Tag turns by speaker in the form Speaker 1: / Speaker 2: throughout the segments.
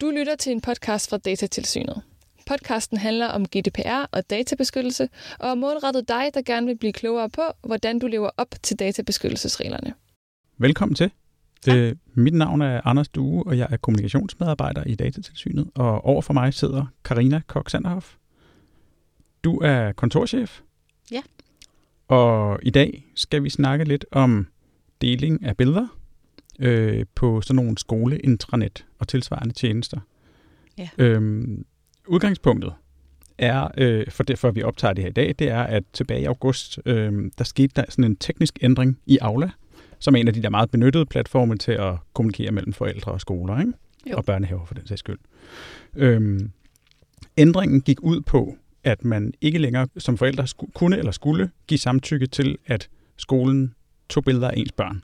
Speaker 1: Du lytter til en podcast fra Datatilsynet. Podcasten handler om GDPR og databeskyttelse, og er målrettet dig, der gerne vil blive klogere på, hvordan du lever op til databeskyttelsesreglerne.
Speaker 2: Velkommen til. Det, mit navn er Anders Due, og jeg er kommunikationsmedarbejder i Datatilsynet, og over for mig sidder Karina Kok Sanderhoff. Du er kontorchef.
Speaker 3: Ja.
Speaker 2: Og i dag skal vi snakke lidt om deling af billeder øh, på sådan nogle skole-intranet og tilsvarende tjenester.
Speaker 3: Ja.
Speaker 2: Øhm, udgangspunktet er, øh, for det, for vi optager det her i dag, det er, at tilbage i august, øh, der skete der sådan en teknisk ændring i Aula, som er en af de der meget benyttede platforme til at kommunikere mellem forældre og skoler, ikke?
Speaker 3: Jo.
Speaker 2: og børnehaver for den sags skyld. Øhm, ændringen gik ud på, at man ikke længere som forældre sku- kunne eller skulle give samtykke til, at skolen tog billeder af ens børn.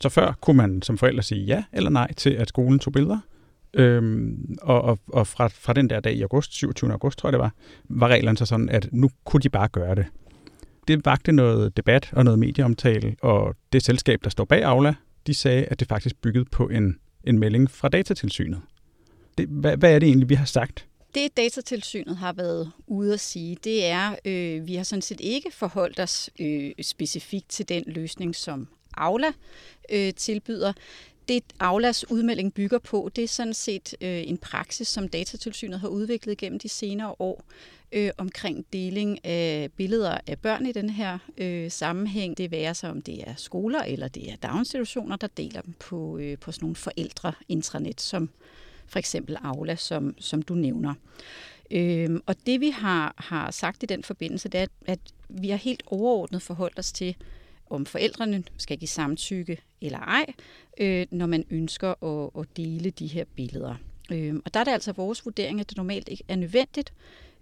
Speaker 2: Så før kunne man som forældre sige ja eller nej til, at skolen tog billeder. Øhm, og og, og fra, fra den der dag i august, 27. august tror jeg det var, var reglerne så sådan, at nu kunne de bare gøre det. Det vagte noget debat og noget medieomtale, og det selskab, der står bag Aula, de sagde, at det faktisk byggede på en, en melding fra datatilsynet. Det, hvad, hvad er det egentlig, vi har sagt?
Speaker 3: Det datatilsynet har været ude at sige, det er, øh, vi har sådan set ikke forholdt os øh, specifikt til den løsning, som Aula øh, tilbyder. Det Aulas udmelding bygger på, det er sådan set øh, en praksis, som datatilsynet har udviklet gennem de senere år øh, omkring deling af billeder af børn i den her øh, sammenhæng. Det værer sig, om det er skoler eller det er daginstitutioner, der deler dem på, øh, på sådan nogle forældre-intranet, som for eksempel Aula, som, som du nævner. Øhm, og det vi har, har sagt i den forbindelse, det er, at vi har helt overordnet forholdt os til, om forældrene skal give samtykke eller ej, øh, når man ønsker at, at dele de her billeder. Øhm, og der er det altså vores vurdering, at det normalt ikke er nødvendigt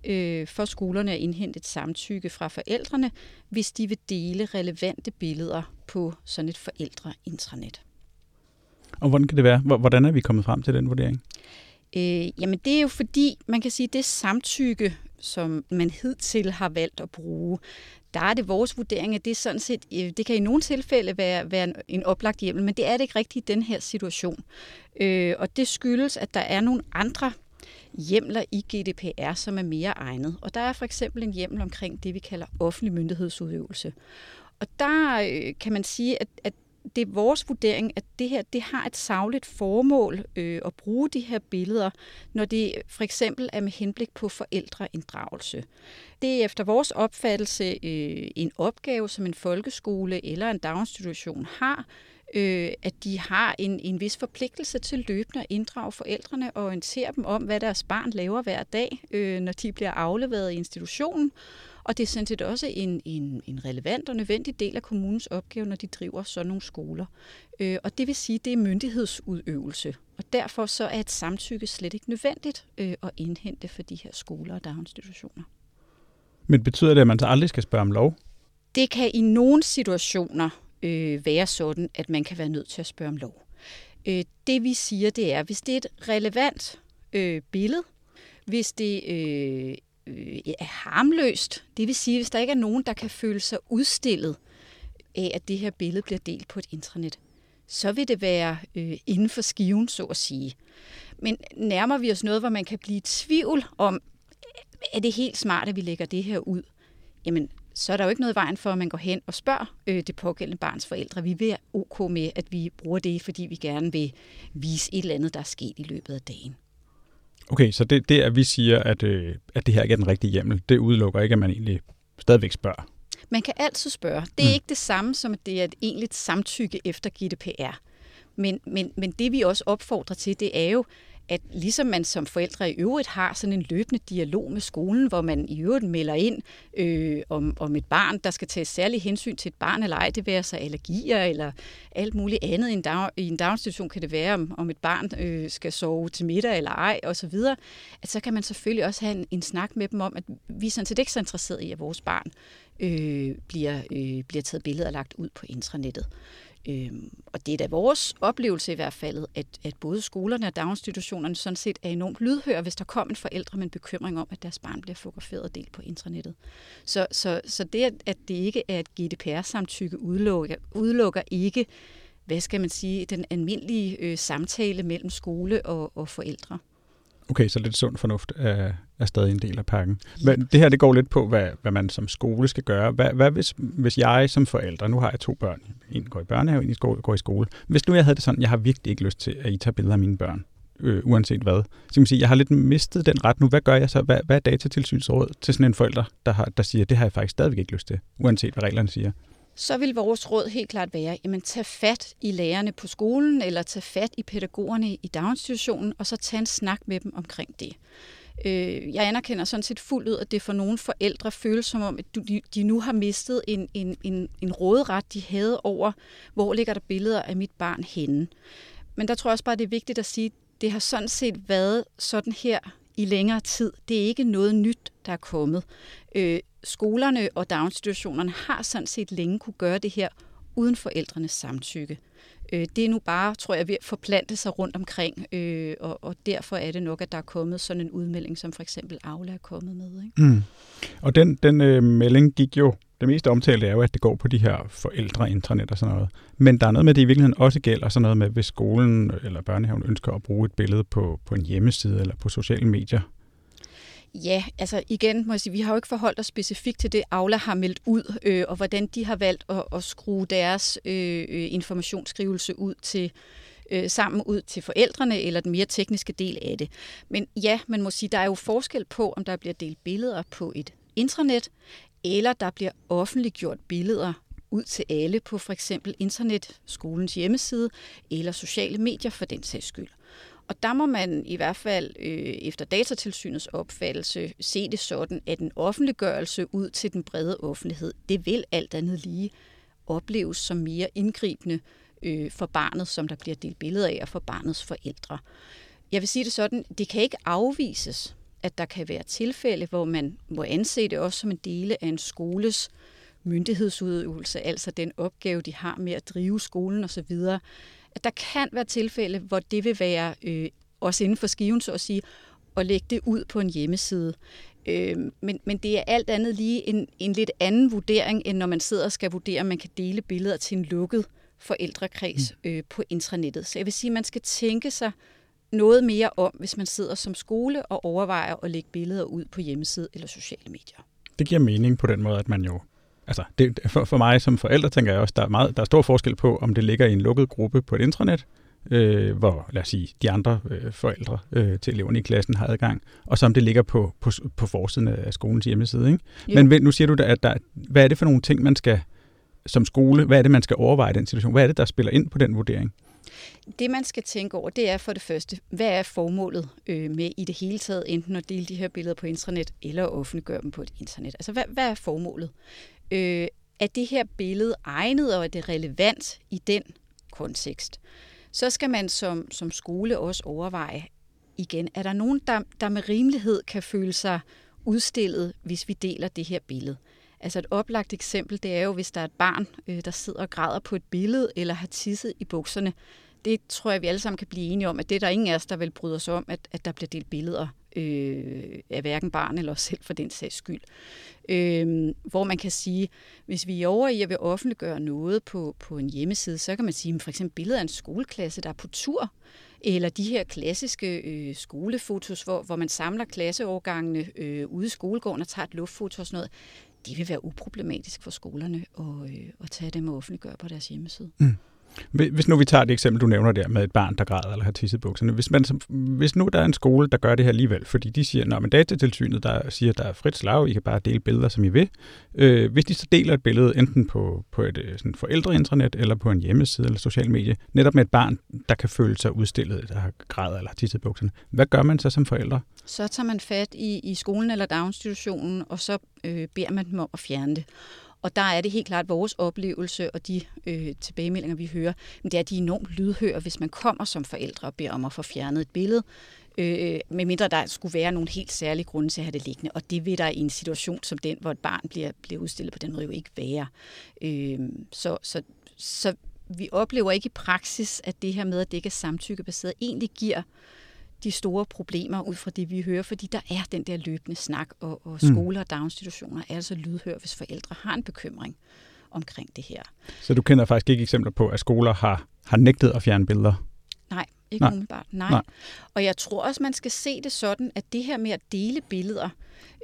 Speaker 3: øh, for skolerne at indhente et samtykke fra forældrene, hvis de vil dele relevante billeder på sådan et forældre-intranet.
Speaker 2: Og hvordan kan det være? Hvor- Hvordan er vi kommet frem til den vurdering?
Speaker 3: Øh, jamen det er jo fordi, man kan sige, det samtykke, som man hidtil har valgt at bruge, der er det vores vurdering, at det er sådan set, øh, det kan i nogle tilfælde være, være en, en oplagt hjemmel, men det er det ikke rigtigt i den her situation. Øh, og det skyldes, at der er nogle andre hjemler i GDPR, som er mere egnet. Og der er for eksempel en hjemmel omkring det, vi kalder offentlig myndighedsudøvelse. Og der øh, kan man sige, at, at det er vores vurdering, at det her det har et savligt formål øh, at bruge de her billeder, når det for eksempel er med henblik på forældreinddragelse. Det er efter vores opfattelse øh, en opgave, som en folkeskole eller en daginstitution har, øh, at de har en, en vis forpligtelse til løbende at inddrage forældrene og orientere dem om, hvad deres barn laver hver dag, øh, når de bliver afleveret i institutionen. Og det er sådan set også en, en, en relevant og nødvendig del af kommunens opgave, når de driver sådan nogle skoler. Øh, og det vil sige, at det er myndighedsudøvelse. Og derfor så er et samtykke slet ikke nødvendigt øh, at indhente for de her skoler og daginstitutioner.
Speaker 2: Men betyder det, at man så aldrig skal spørge om lov?
Speaker 3: Det kan i nogle situationer øh, være sådan, at man kan være nødt til at spørge om lov. Øh, det vi siger, det er, hvis det er et relevant øh, billede, hvis det øh, øh, er harmløst, det vil sige, hvis der ikke er nogen, der kan føle sig udstillet af, at det her billede bliver delt på et intranet, så vil det være øh, inden for skiven, så at sige. Men nærmer vi os noget, hvor man kan blive i tvivl om, er det helt smart, at vi lægger det her ud? Jamen, så er der jo ikke noget i vejen for, at man går hen og spørger øh, det pågældende barns forældre. Vi vil være ok med, at vi bruger det, fordi vi gerne vil vise et eller andet, der er sket i løbet af dagen.
Speaker 2: Okay, så det, det at vi siger, at, øh, at det her ikke er den rigtige hjemmel, det udelukker ikke, at man egentlig stadigvæk spørger.
Speaker 3: Man kan altid spørge. Det er
Speaker 2: Mm.
Speaker 3: ikke det samme som, at det er et egentligt samtykke efter GDPR. Men, men, men det vi også opfordrer til, det er jo, at ligesom man som forældre i øvrigt har sådan en løbende dialog med skolen, hvor man i øvrigt melder ind øh, om, om et barn, der skal tages særlig hensyn til et barn eller ej, det være sig allergier eller alt muligt andet. I en, dag, i en daginstitution kan det være, om, om et barn øh, skal sove til middag eller ej, osv. At så kan man selvfølgelig også have en, en snak med dem om, at vi er sådan set ikke så interesserede i, at vores barn øh, bliver, øh, bliver taget billeder og lagt ud på intranettet. Øhm, og det er da vores oplevelse i hvert fald, at, at både skolerne og daginstitutionerne sådan set er enormt lydhøre, hvis der kommer en forældre med en bekymring om, at deres barn bliver fotograferet og delt på internettet. Så, så, så det, at- at det ikke er et GDPR-samtykke, udelukker, udelukker ikke hvad skal man sige, den almindelige øh, samtale mellem skole og, og forældre.
Speaker 2: Okay, så lidt sund fornuft er, er stadig en del af pakken. Men det her det går lidt på, hvad, hvad man som skole skal gøre. Hvad, hvad hvis, hvis jeg som forælder, nu har jeg to børn, en går i børnehave, en går i skole. Hvis nu jeg havde det sådan, jeg har virkelig ikke lyst til, at I tager billeder af mine børn, øh, uanset hvad. Så kan man sige, jeg har lidt mistet den ret nu. Hvad gør jeg så? Hvad, hvad er datatilsynsråd til sådan en forælder, der, har, der siger, det har jeg faktisk stadigvæk ikke lyst til, uanset hvad reglerne siger?
Speaker 3: Så vil vores råd helt klart være, jamen tag fat i lærerne på skolen, eller tag fat i pædagogerne i daginstitutionen, og så tag en snak med dem omkring det. Øh, jeg anerkender sådan set fuldt ud, at det for nogle forældre føles som om, at de nu har mistet en, en, en, en råderet, de havde over, hvor ligger der billeder af mit barn henne. Men der tror jeg også bare, det er vigtigt at sige, at det har sådan set været sådan her i længere tid. Det er ikke noget nyt, der er kommet. Øh, skolerne og daginstitutionerne har sådan set længe kunne gøre det her uden forældrenes samtykke. Øh, det er nu bare, tror jeg, ved at forplante sig rundt omkring, øh, og, og derfor er det nok, at der er kommet sådan en udmelding, som for eksempel Aula er kommet med. Ikke? Mm.
Speaker 2: Og den, den øh, melding gik jo, det mest omtalte er jo, at det går på de her forældreintranet og sådan noget. Men der er noget med, at det i virkeligheden også gælder sådan noget med, hvis skolen eller børnehaven ønsker at bruge et billede på, på en hjemmeside eller på sociale medier,
Speaker 3: Ja, altså igen må jeg sige, vi har jo ikke forholdt os specifikt til det, Aula har meldt ud, øh, og hvordan de har valgt at, at skrue deres øh, øh, informationsskrivelse ud til øh, sammen ud til forældrene, eller den mere tekniske del af det. Men ja, man må sige, der er jo forskel på, om der bliver delt billeder på et intranet, eller der bliver offentliggjort billeder ud til alle på for eksempel internet, skolens hjemmeside eller sociale medier for den sags skyld. Og der må man i hvert fald øh, efter datatilsynets opfattelse se det sådan, at en offentliggørelse ud til den brede offentlighed, det vil alt andet lige opleves som mere indgribende øh, for barnet, som der bliver delt billeder af, og for barnets forældre. Jeg vil sige det sådan, det kan ikke afvises, at der kan være tilfælde, hvor man må anse det også som en dele af en skoles myndighedsudøvelse, altså den opgave, de har med at drive skolen osv., at der kan være tilfælde, hvor det vil være øh, også inden for skiven, så at sige, at lægge det ud på en hjemmeside. Øh, men, men det er alt andet lige en, en lidt anden vurdering, end når man sidder og skal vurdere, om man kan dele billeder til en lukket forældrekreds mm. øh, på intranettet. Så jeg vil sige, at man skal tænke sig noget mere om, hvis man sidder som skole og overvejer at lægge billeder ud på hjemmeside eller sociale medier.
Speaker 2: Det giver mening på den måde, at man jo altså det, for, for mig som forælder tænker jeg også, der er, meget, der er stor forskel på, om det ligger i en lukket gruppe på et intranet, øh, hvor lad os sige, de andre øh, forældre øh, til eleverne i klassen har adgang, og så om det ligger på, på, på forsiden af skolens hjemmeside. Ikke? Men nu siger du, at der, hvad er det for nogle ting, man skal som skole, hvad er det, man skal overveje i den situation? Hvad er det, der spiller ind på den vurdering?
Speaker 3: Det, man skal tænke over, det er for det første, hvad er formålet øh, med i det hele taget, enten at dele de her billeder på internet, eller at offentliggøre dem på et internet? Altså, hvad, hvad er formålet? Øh, er det her billede egnet, og er det relevant i den kontekst? Så skal man som, som skole også overveje igen, er der nogen, der, der med rimelighed kan føle sig udstillet, hvis vi deler det her billede? Altså et oplagt eksempel, det er jo, hvis der er et barn, øh, der sidder og græder på et billede, eller har tisset i bukserne. Det tror jeg, vi alle sammen kan blive enige om, at det er der ingen af os, der vil bryde os om, at, at der bliver delt billeder øh, af hverken barn eller os selv for den sags skyld. Øh, hvor man kan sige, hvis vi er over i at vil offentliggøre noget på, på en hjemmeside, så kan man sige, for eksempel billeder af en skoleklasse, der er på tur, eller de her klassiske øh, skolefotos, hvor, hvor man samler klasseårgangene øh, ude i skolegården og tager et luftfoto og sådan noget det vil være uproblematisk for skolerne at, øh, at tage dem og offentliggøre på deres hjemmeside. Mm.
Speaker 2: Hvis nu vi tager det eksempel, du nævner der med et barn, der græder eller har tisset bukserne. Hvis, man, hvis nu der er en skole, der gør det her alligevel, fordi de siger, at datatilsynet der siger, at der er frit slag, I kan bare dele billeder, som I vil. Øh, hvis de så deler et billede, enten på, på et øh, sådan forældreintranet eller på en hjemmeside eller social medie, netop med et barn, der kan føle sig udstillet, der har grædet eller har tisset bukserne, hvad gør man så som forældre?
Speaker 3: Så tager man fat i, i skolen eller daginstitutionen, og så øh, beder man dem om at fjerne det. Og der er det helt klart vores oplevelse og de øh, tilbagemeldinger, vi hører, men det er, at de er enormt lydhøre, hvis man kommer som forældre og beder om at få fjernet et billede, øh, medmindre der skulle være nogle helt særlige grunde til at have det liggende. Og det vil der i en situation som den, hvor et barn bliver, bliver udstillet på den måde, jo ikke være. Øh, så, så, så vi oplever ikke i praksis, at det her med, at det ikke er samtykkebaseret, egentlig giver øh, de store problemer ud fra det, vi hører, fordi der er den der løbende snak, og, og mm. skoler og daginstitutioner er altså lydhør, hvis forældre har en bekymring omkring det her.
Speaker 2: Så du kender faktisk ikke eksempler på, at skoler har har nægtet at fjerne billeder?
Speaker 3: Nej, ikke
Speaker 2: Nej.
Speaker 3: umiddelbart. Nej.
Speaker 2: Nej.
Speaker 3: Og jeg tror også, man skal se det sådan, at det her med at dele billeder,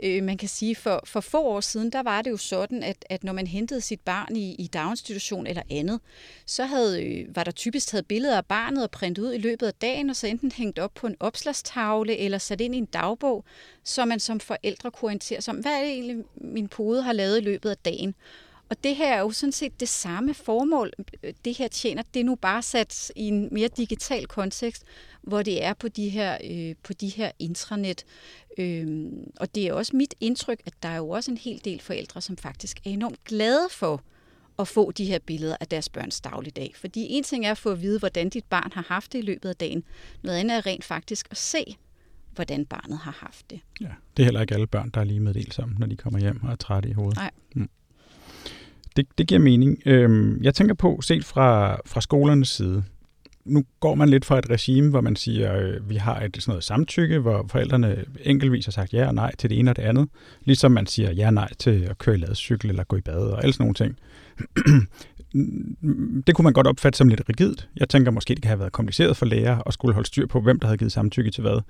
Speaker 3: øh, man kan sige, for, for få år siden, der var det jo sådan, at, at når man hentede sit barn i, i daginstitution eller andet, så havde, øh, var der typisk taget billeder af barnet og printet ud i løbet af dagen, og så enten hængt op på en opslagstavle eller sat ind i en dagbog, så man som forældre kunne orientere sig om, hvad er det egentlig, min pode har lavet i løbet af dagen. Og det her er jo sådan set det samme formål, øh, det her tjener. Det er nu bare sat i en mere digital kontekst, hvor det er på de her, øh, på de her intranet. Øhm, og det er også mit indtryk, at der er jo også en hel del forældre, som faktisk er enormt glade for at få de her billeder af deres børns dagligdag. Fordi en ting er at få at vide, hvordan dit barn har haft det i løbet af dagen. Noget andet er rent faktisk at se, hvordan barnet har haft det.
Speaker 2: Ja, det er heller ikke alle børn, der er lige meddelt sammen, når de kommer hjem og er trætte i hovedet.
Speaker 3: Nej.
Speaker 2: Mm. Det, det giver mening. Øhm, jeg tænker på, set fra, fra skolernes side, nu går man lidt fra et regime, hvor man siger, øh, vi har et sådan noget samtykke, hvor forældrene enkeltvis har sagt ja og nej til det ene og det andet. Ligesom man siger ja og nej til at køre i ladcykel eller gå i bad og alle sådan nogle ting. det kunne man godt opfatte som lidt rigidt. Jeg tænker måske, det kan have været kompliceret for lærer at skulle holde styr på, hvem der havde givet samtykke til hvad.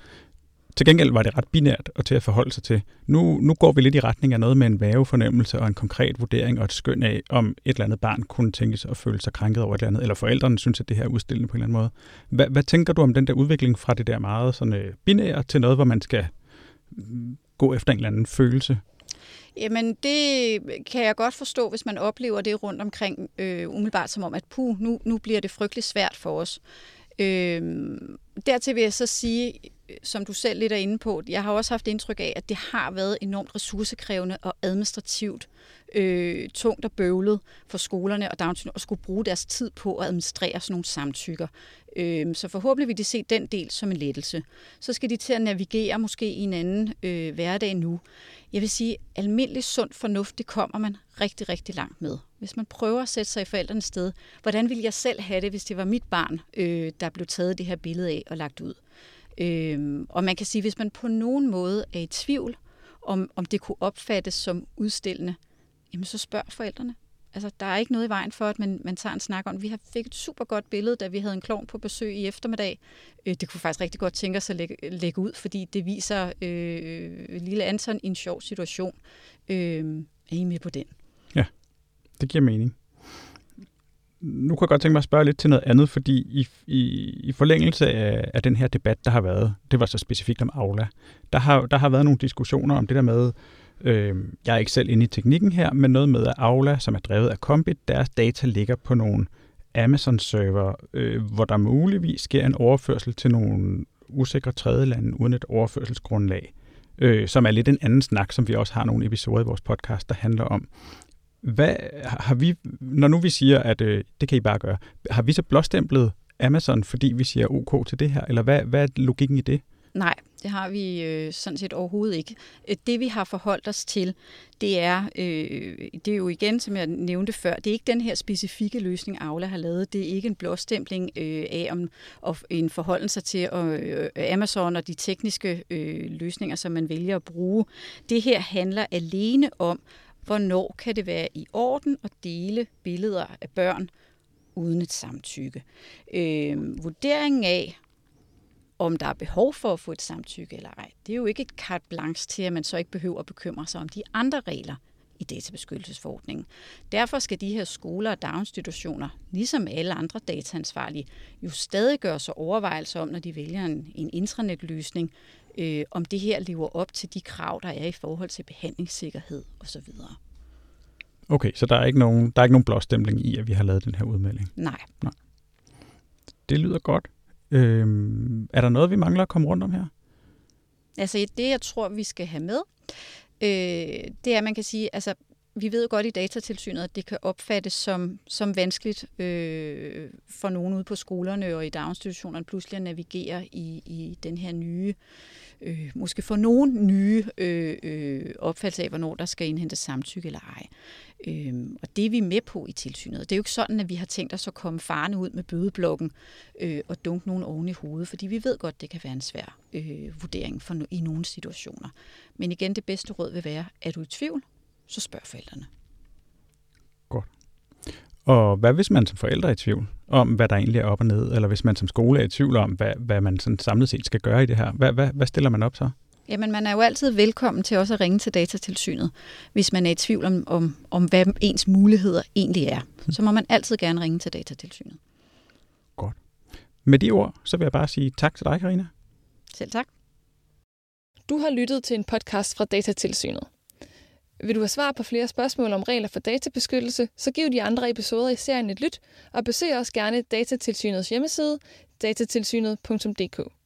Speaker 2: Til gengæld var det ret binært og til at forholde sig til. Nu, nu går vi lidt i retning af noget med en vævefornemmelse og en konkret vurdering og et skøn af, om et eller andet barn kunne tænkes at føle sig krænket over et eller andet, eller forældrene synes, at det her er udstillende på en eller anden måde. Hvad, hvad tænker du om den der udvikling fra det der meget sådan, øh, binære til noget, hvor man skal mm, gå efter en eller anden følelse?
Speaker 3: Jamen, det kan jeg godt forstå, hvis man oplever det rundt omkring, øh, umiddelbart som om, at puh, nu, nu bliver det frygtelig svært for os. Øh, dertil vil jeg så sige, som du selv lidt er inde på, jeg har også haft indtryk af, at det har været enormt ressourcekrævende og administrativt øh, tungt og bøvlet for skolerne og daginstitutionerne at skulle bruge deres tid på at administrere sådan nogle samtykker. Øh, så forhåbentlig vil de se den del som en lettelse. Så skal de til at navigere måske i en anden øh, hverdag nu. Jeg vil sige, almindelig sund fornuft, det kommer man rigtig, rigtig langt med. Hvis man prøver at sætte sig i forældrenes sted, hvordan ville jeg selv have det, hvis det var mit barn, øh, der blev taget det her billede af og lagt ud? Øh, og man kan sige, hvis man på nogen måde er i tvivl, om, om det kunne opfattes som udstillende, jamen så spørg forældrene. Altså, der er ikke noget i vejen for, at man, man tager en snak om. Vi har fik et super godt billede, da vi havde en klovn på besøg i eftermiddag. Øh, det kunne faktisk rigtig godt tænke os at lægge, lægge ud, fordi det viser øh, lille Anton i en sjov situation. Øh, er I med på den?
Speaker 2: Ja, det giver mening. Nu kan jeg godt tænke mig at spørge lidt til noget andet, fordi i, i, i forlængelse af, af den her debat, der har været, det var så specifikt om Aula, der har, der har været nogle diskussioner om det der med, øh, jeg er ikke selv inde i teknikken her, men noget med, at Aula, som er drevet af Combit, deres data ligger på nogle Amazon-server, øh, hvor der muligvis sker en overførsel til nogle usikre tredjelande uden et overførselsgrundlag, øh, som er lidt en anden snak, som vi også har nogle episoder i vores podcast, der handler om. Hvad har vi, når nu vi siger, at øh, det kan I bare gøre, har vi så blåstemplet Amazon, fordi vi siger OK til det her, eller hvad, hvad er logikken i det?
Speaker 3: Nej, det har vi øh, sådan set overhovedet ikke. Øh, det vi har forholdt os til, det er, øh, det er jo igen, som jeg nævnte før, det er ikke den her specifikke løsning, Aula har lavet. Det er ikke en blåstempling øh, af om, og en forholdelse til øh, øh, Amazon og de tekniske øh, løsninger, som man vælger at bruge. Det her handler alene om, hvornår kan det være i orden at dele billeder af børn uden et samtykke. Øh, vurderingen af, om der er behov for at få et samtykke eller ej, det er jo ikke et carte blanche til, at man så ikke behøver at bekymre sig om de andre regler i databeskyttelsesforordningen. Derfor skal de her skoler og daginstitutioner, ligesom alle andre dataansvarlige, jo stadig gøre sig overvejelser om, når de vælger en, en intranetløsning, øh, om det her lever op til de krav, der er i forhold til behandlingssikkerhed osv.
Speaker 2: Okay, så der er ikke nogen, der er ikke nogen blåstempling i, at vi har lavet den her udmelding?
Speaker 3: Nej.
Speaker 2: Nej. Det lyder godt. Øhm, er der noget, vi mangler at komme rundt om her?
Speaker 3: Altså det, jeg tror, vi skal have med, øh, det er, at man kan sige, altså vi ved jo godt i datatilsynet, at det kan opfattes som, som vanskeligt øh, for nogen ude på skolerne og i daginstitutionerne pludselig at navigere i, i den her nye, øh, måske for nogen nye øh, øh, opfattelse af, hvornår der skal indhentes samtykke eller ej. Øh, og det er vi med på i tilsynet. Det er jo ikke sådan, at vi har tænkt os at komme farne ud med bødeblokken øh, og dunke nogen oven i hovedet, fordi vi ved godt, det kan være en svær øh, vurdering for, i nogle situationer. Men igen, det bedste råd vil være, er du i tvivl, så spørg forældrene.
Speaker 2: Godt. Og hvad hvis man som forældre er i tvivl om, hvad der egentlig er op og ned, eller hvis man som skole er i tvivl om, hvad, hvad man sådan samlet set skal gøre i det her? Hvad, hvad, hvad stiller man op så?
Speaker 3: Jamen, man er jo altid velkommen til også at ringe til datatilsynet, hvis man er i tvivl om, om, om hvad ens muligheder egentlig er. Så må man altid gerne ringe til datatilsynet.
Speaker 2: Godt. Med de ord, så vil jeg bare sige tak til dig, Karina.
Speaker 3: Selv tak.
Speaker 1: Du har lyttet til en podcast fra Datatilsynet. Vil du have svar på flere spørgsmål om regler for databeskyttelse, så giv de andre episoder i serien et lyt, og besøg også gerne Datatilsynets hjemmeside, datatilsynet.dk.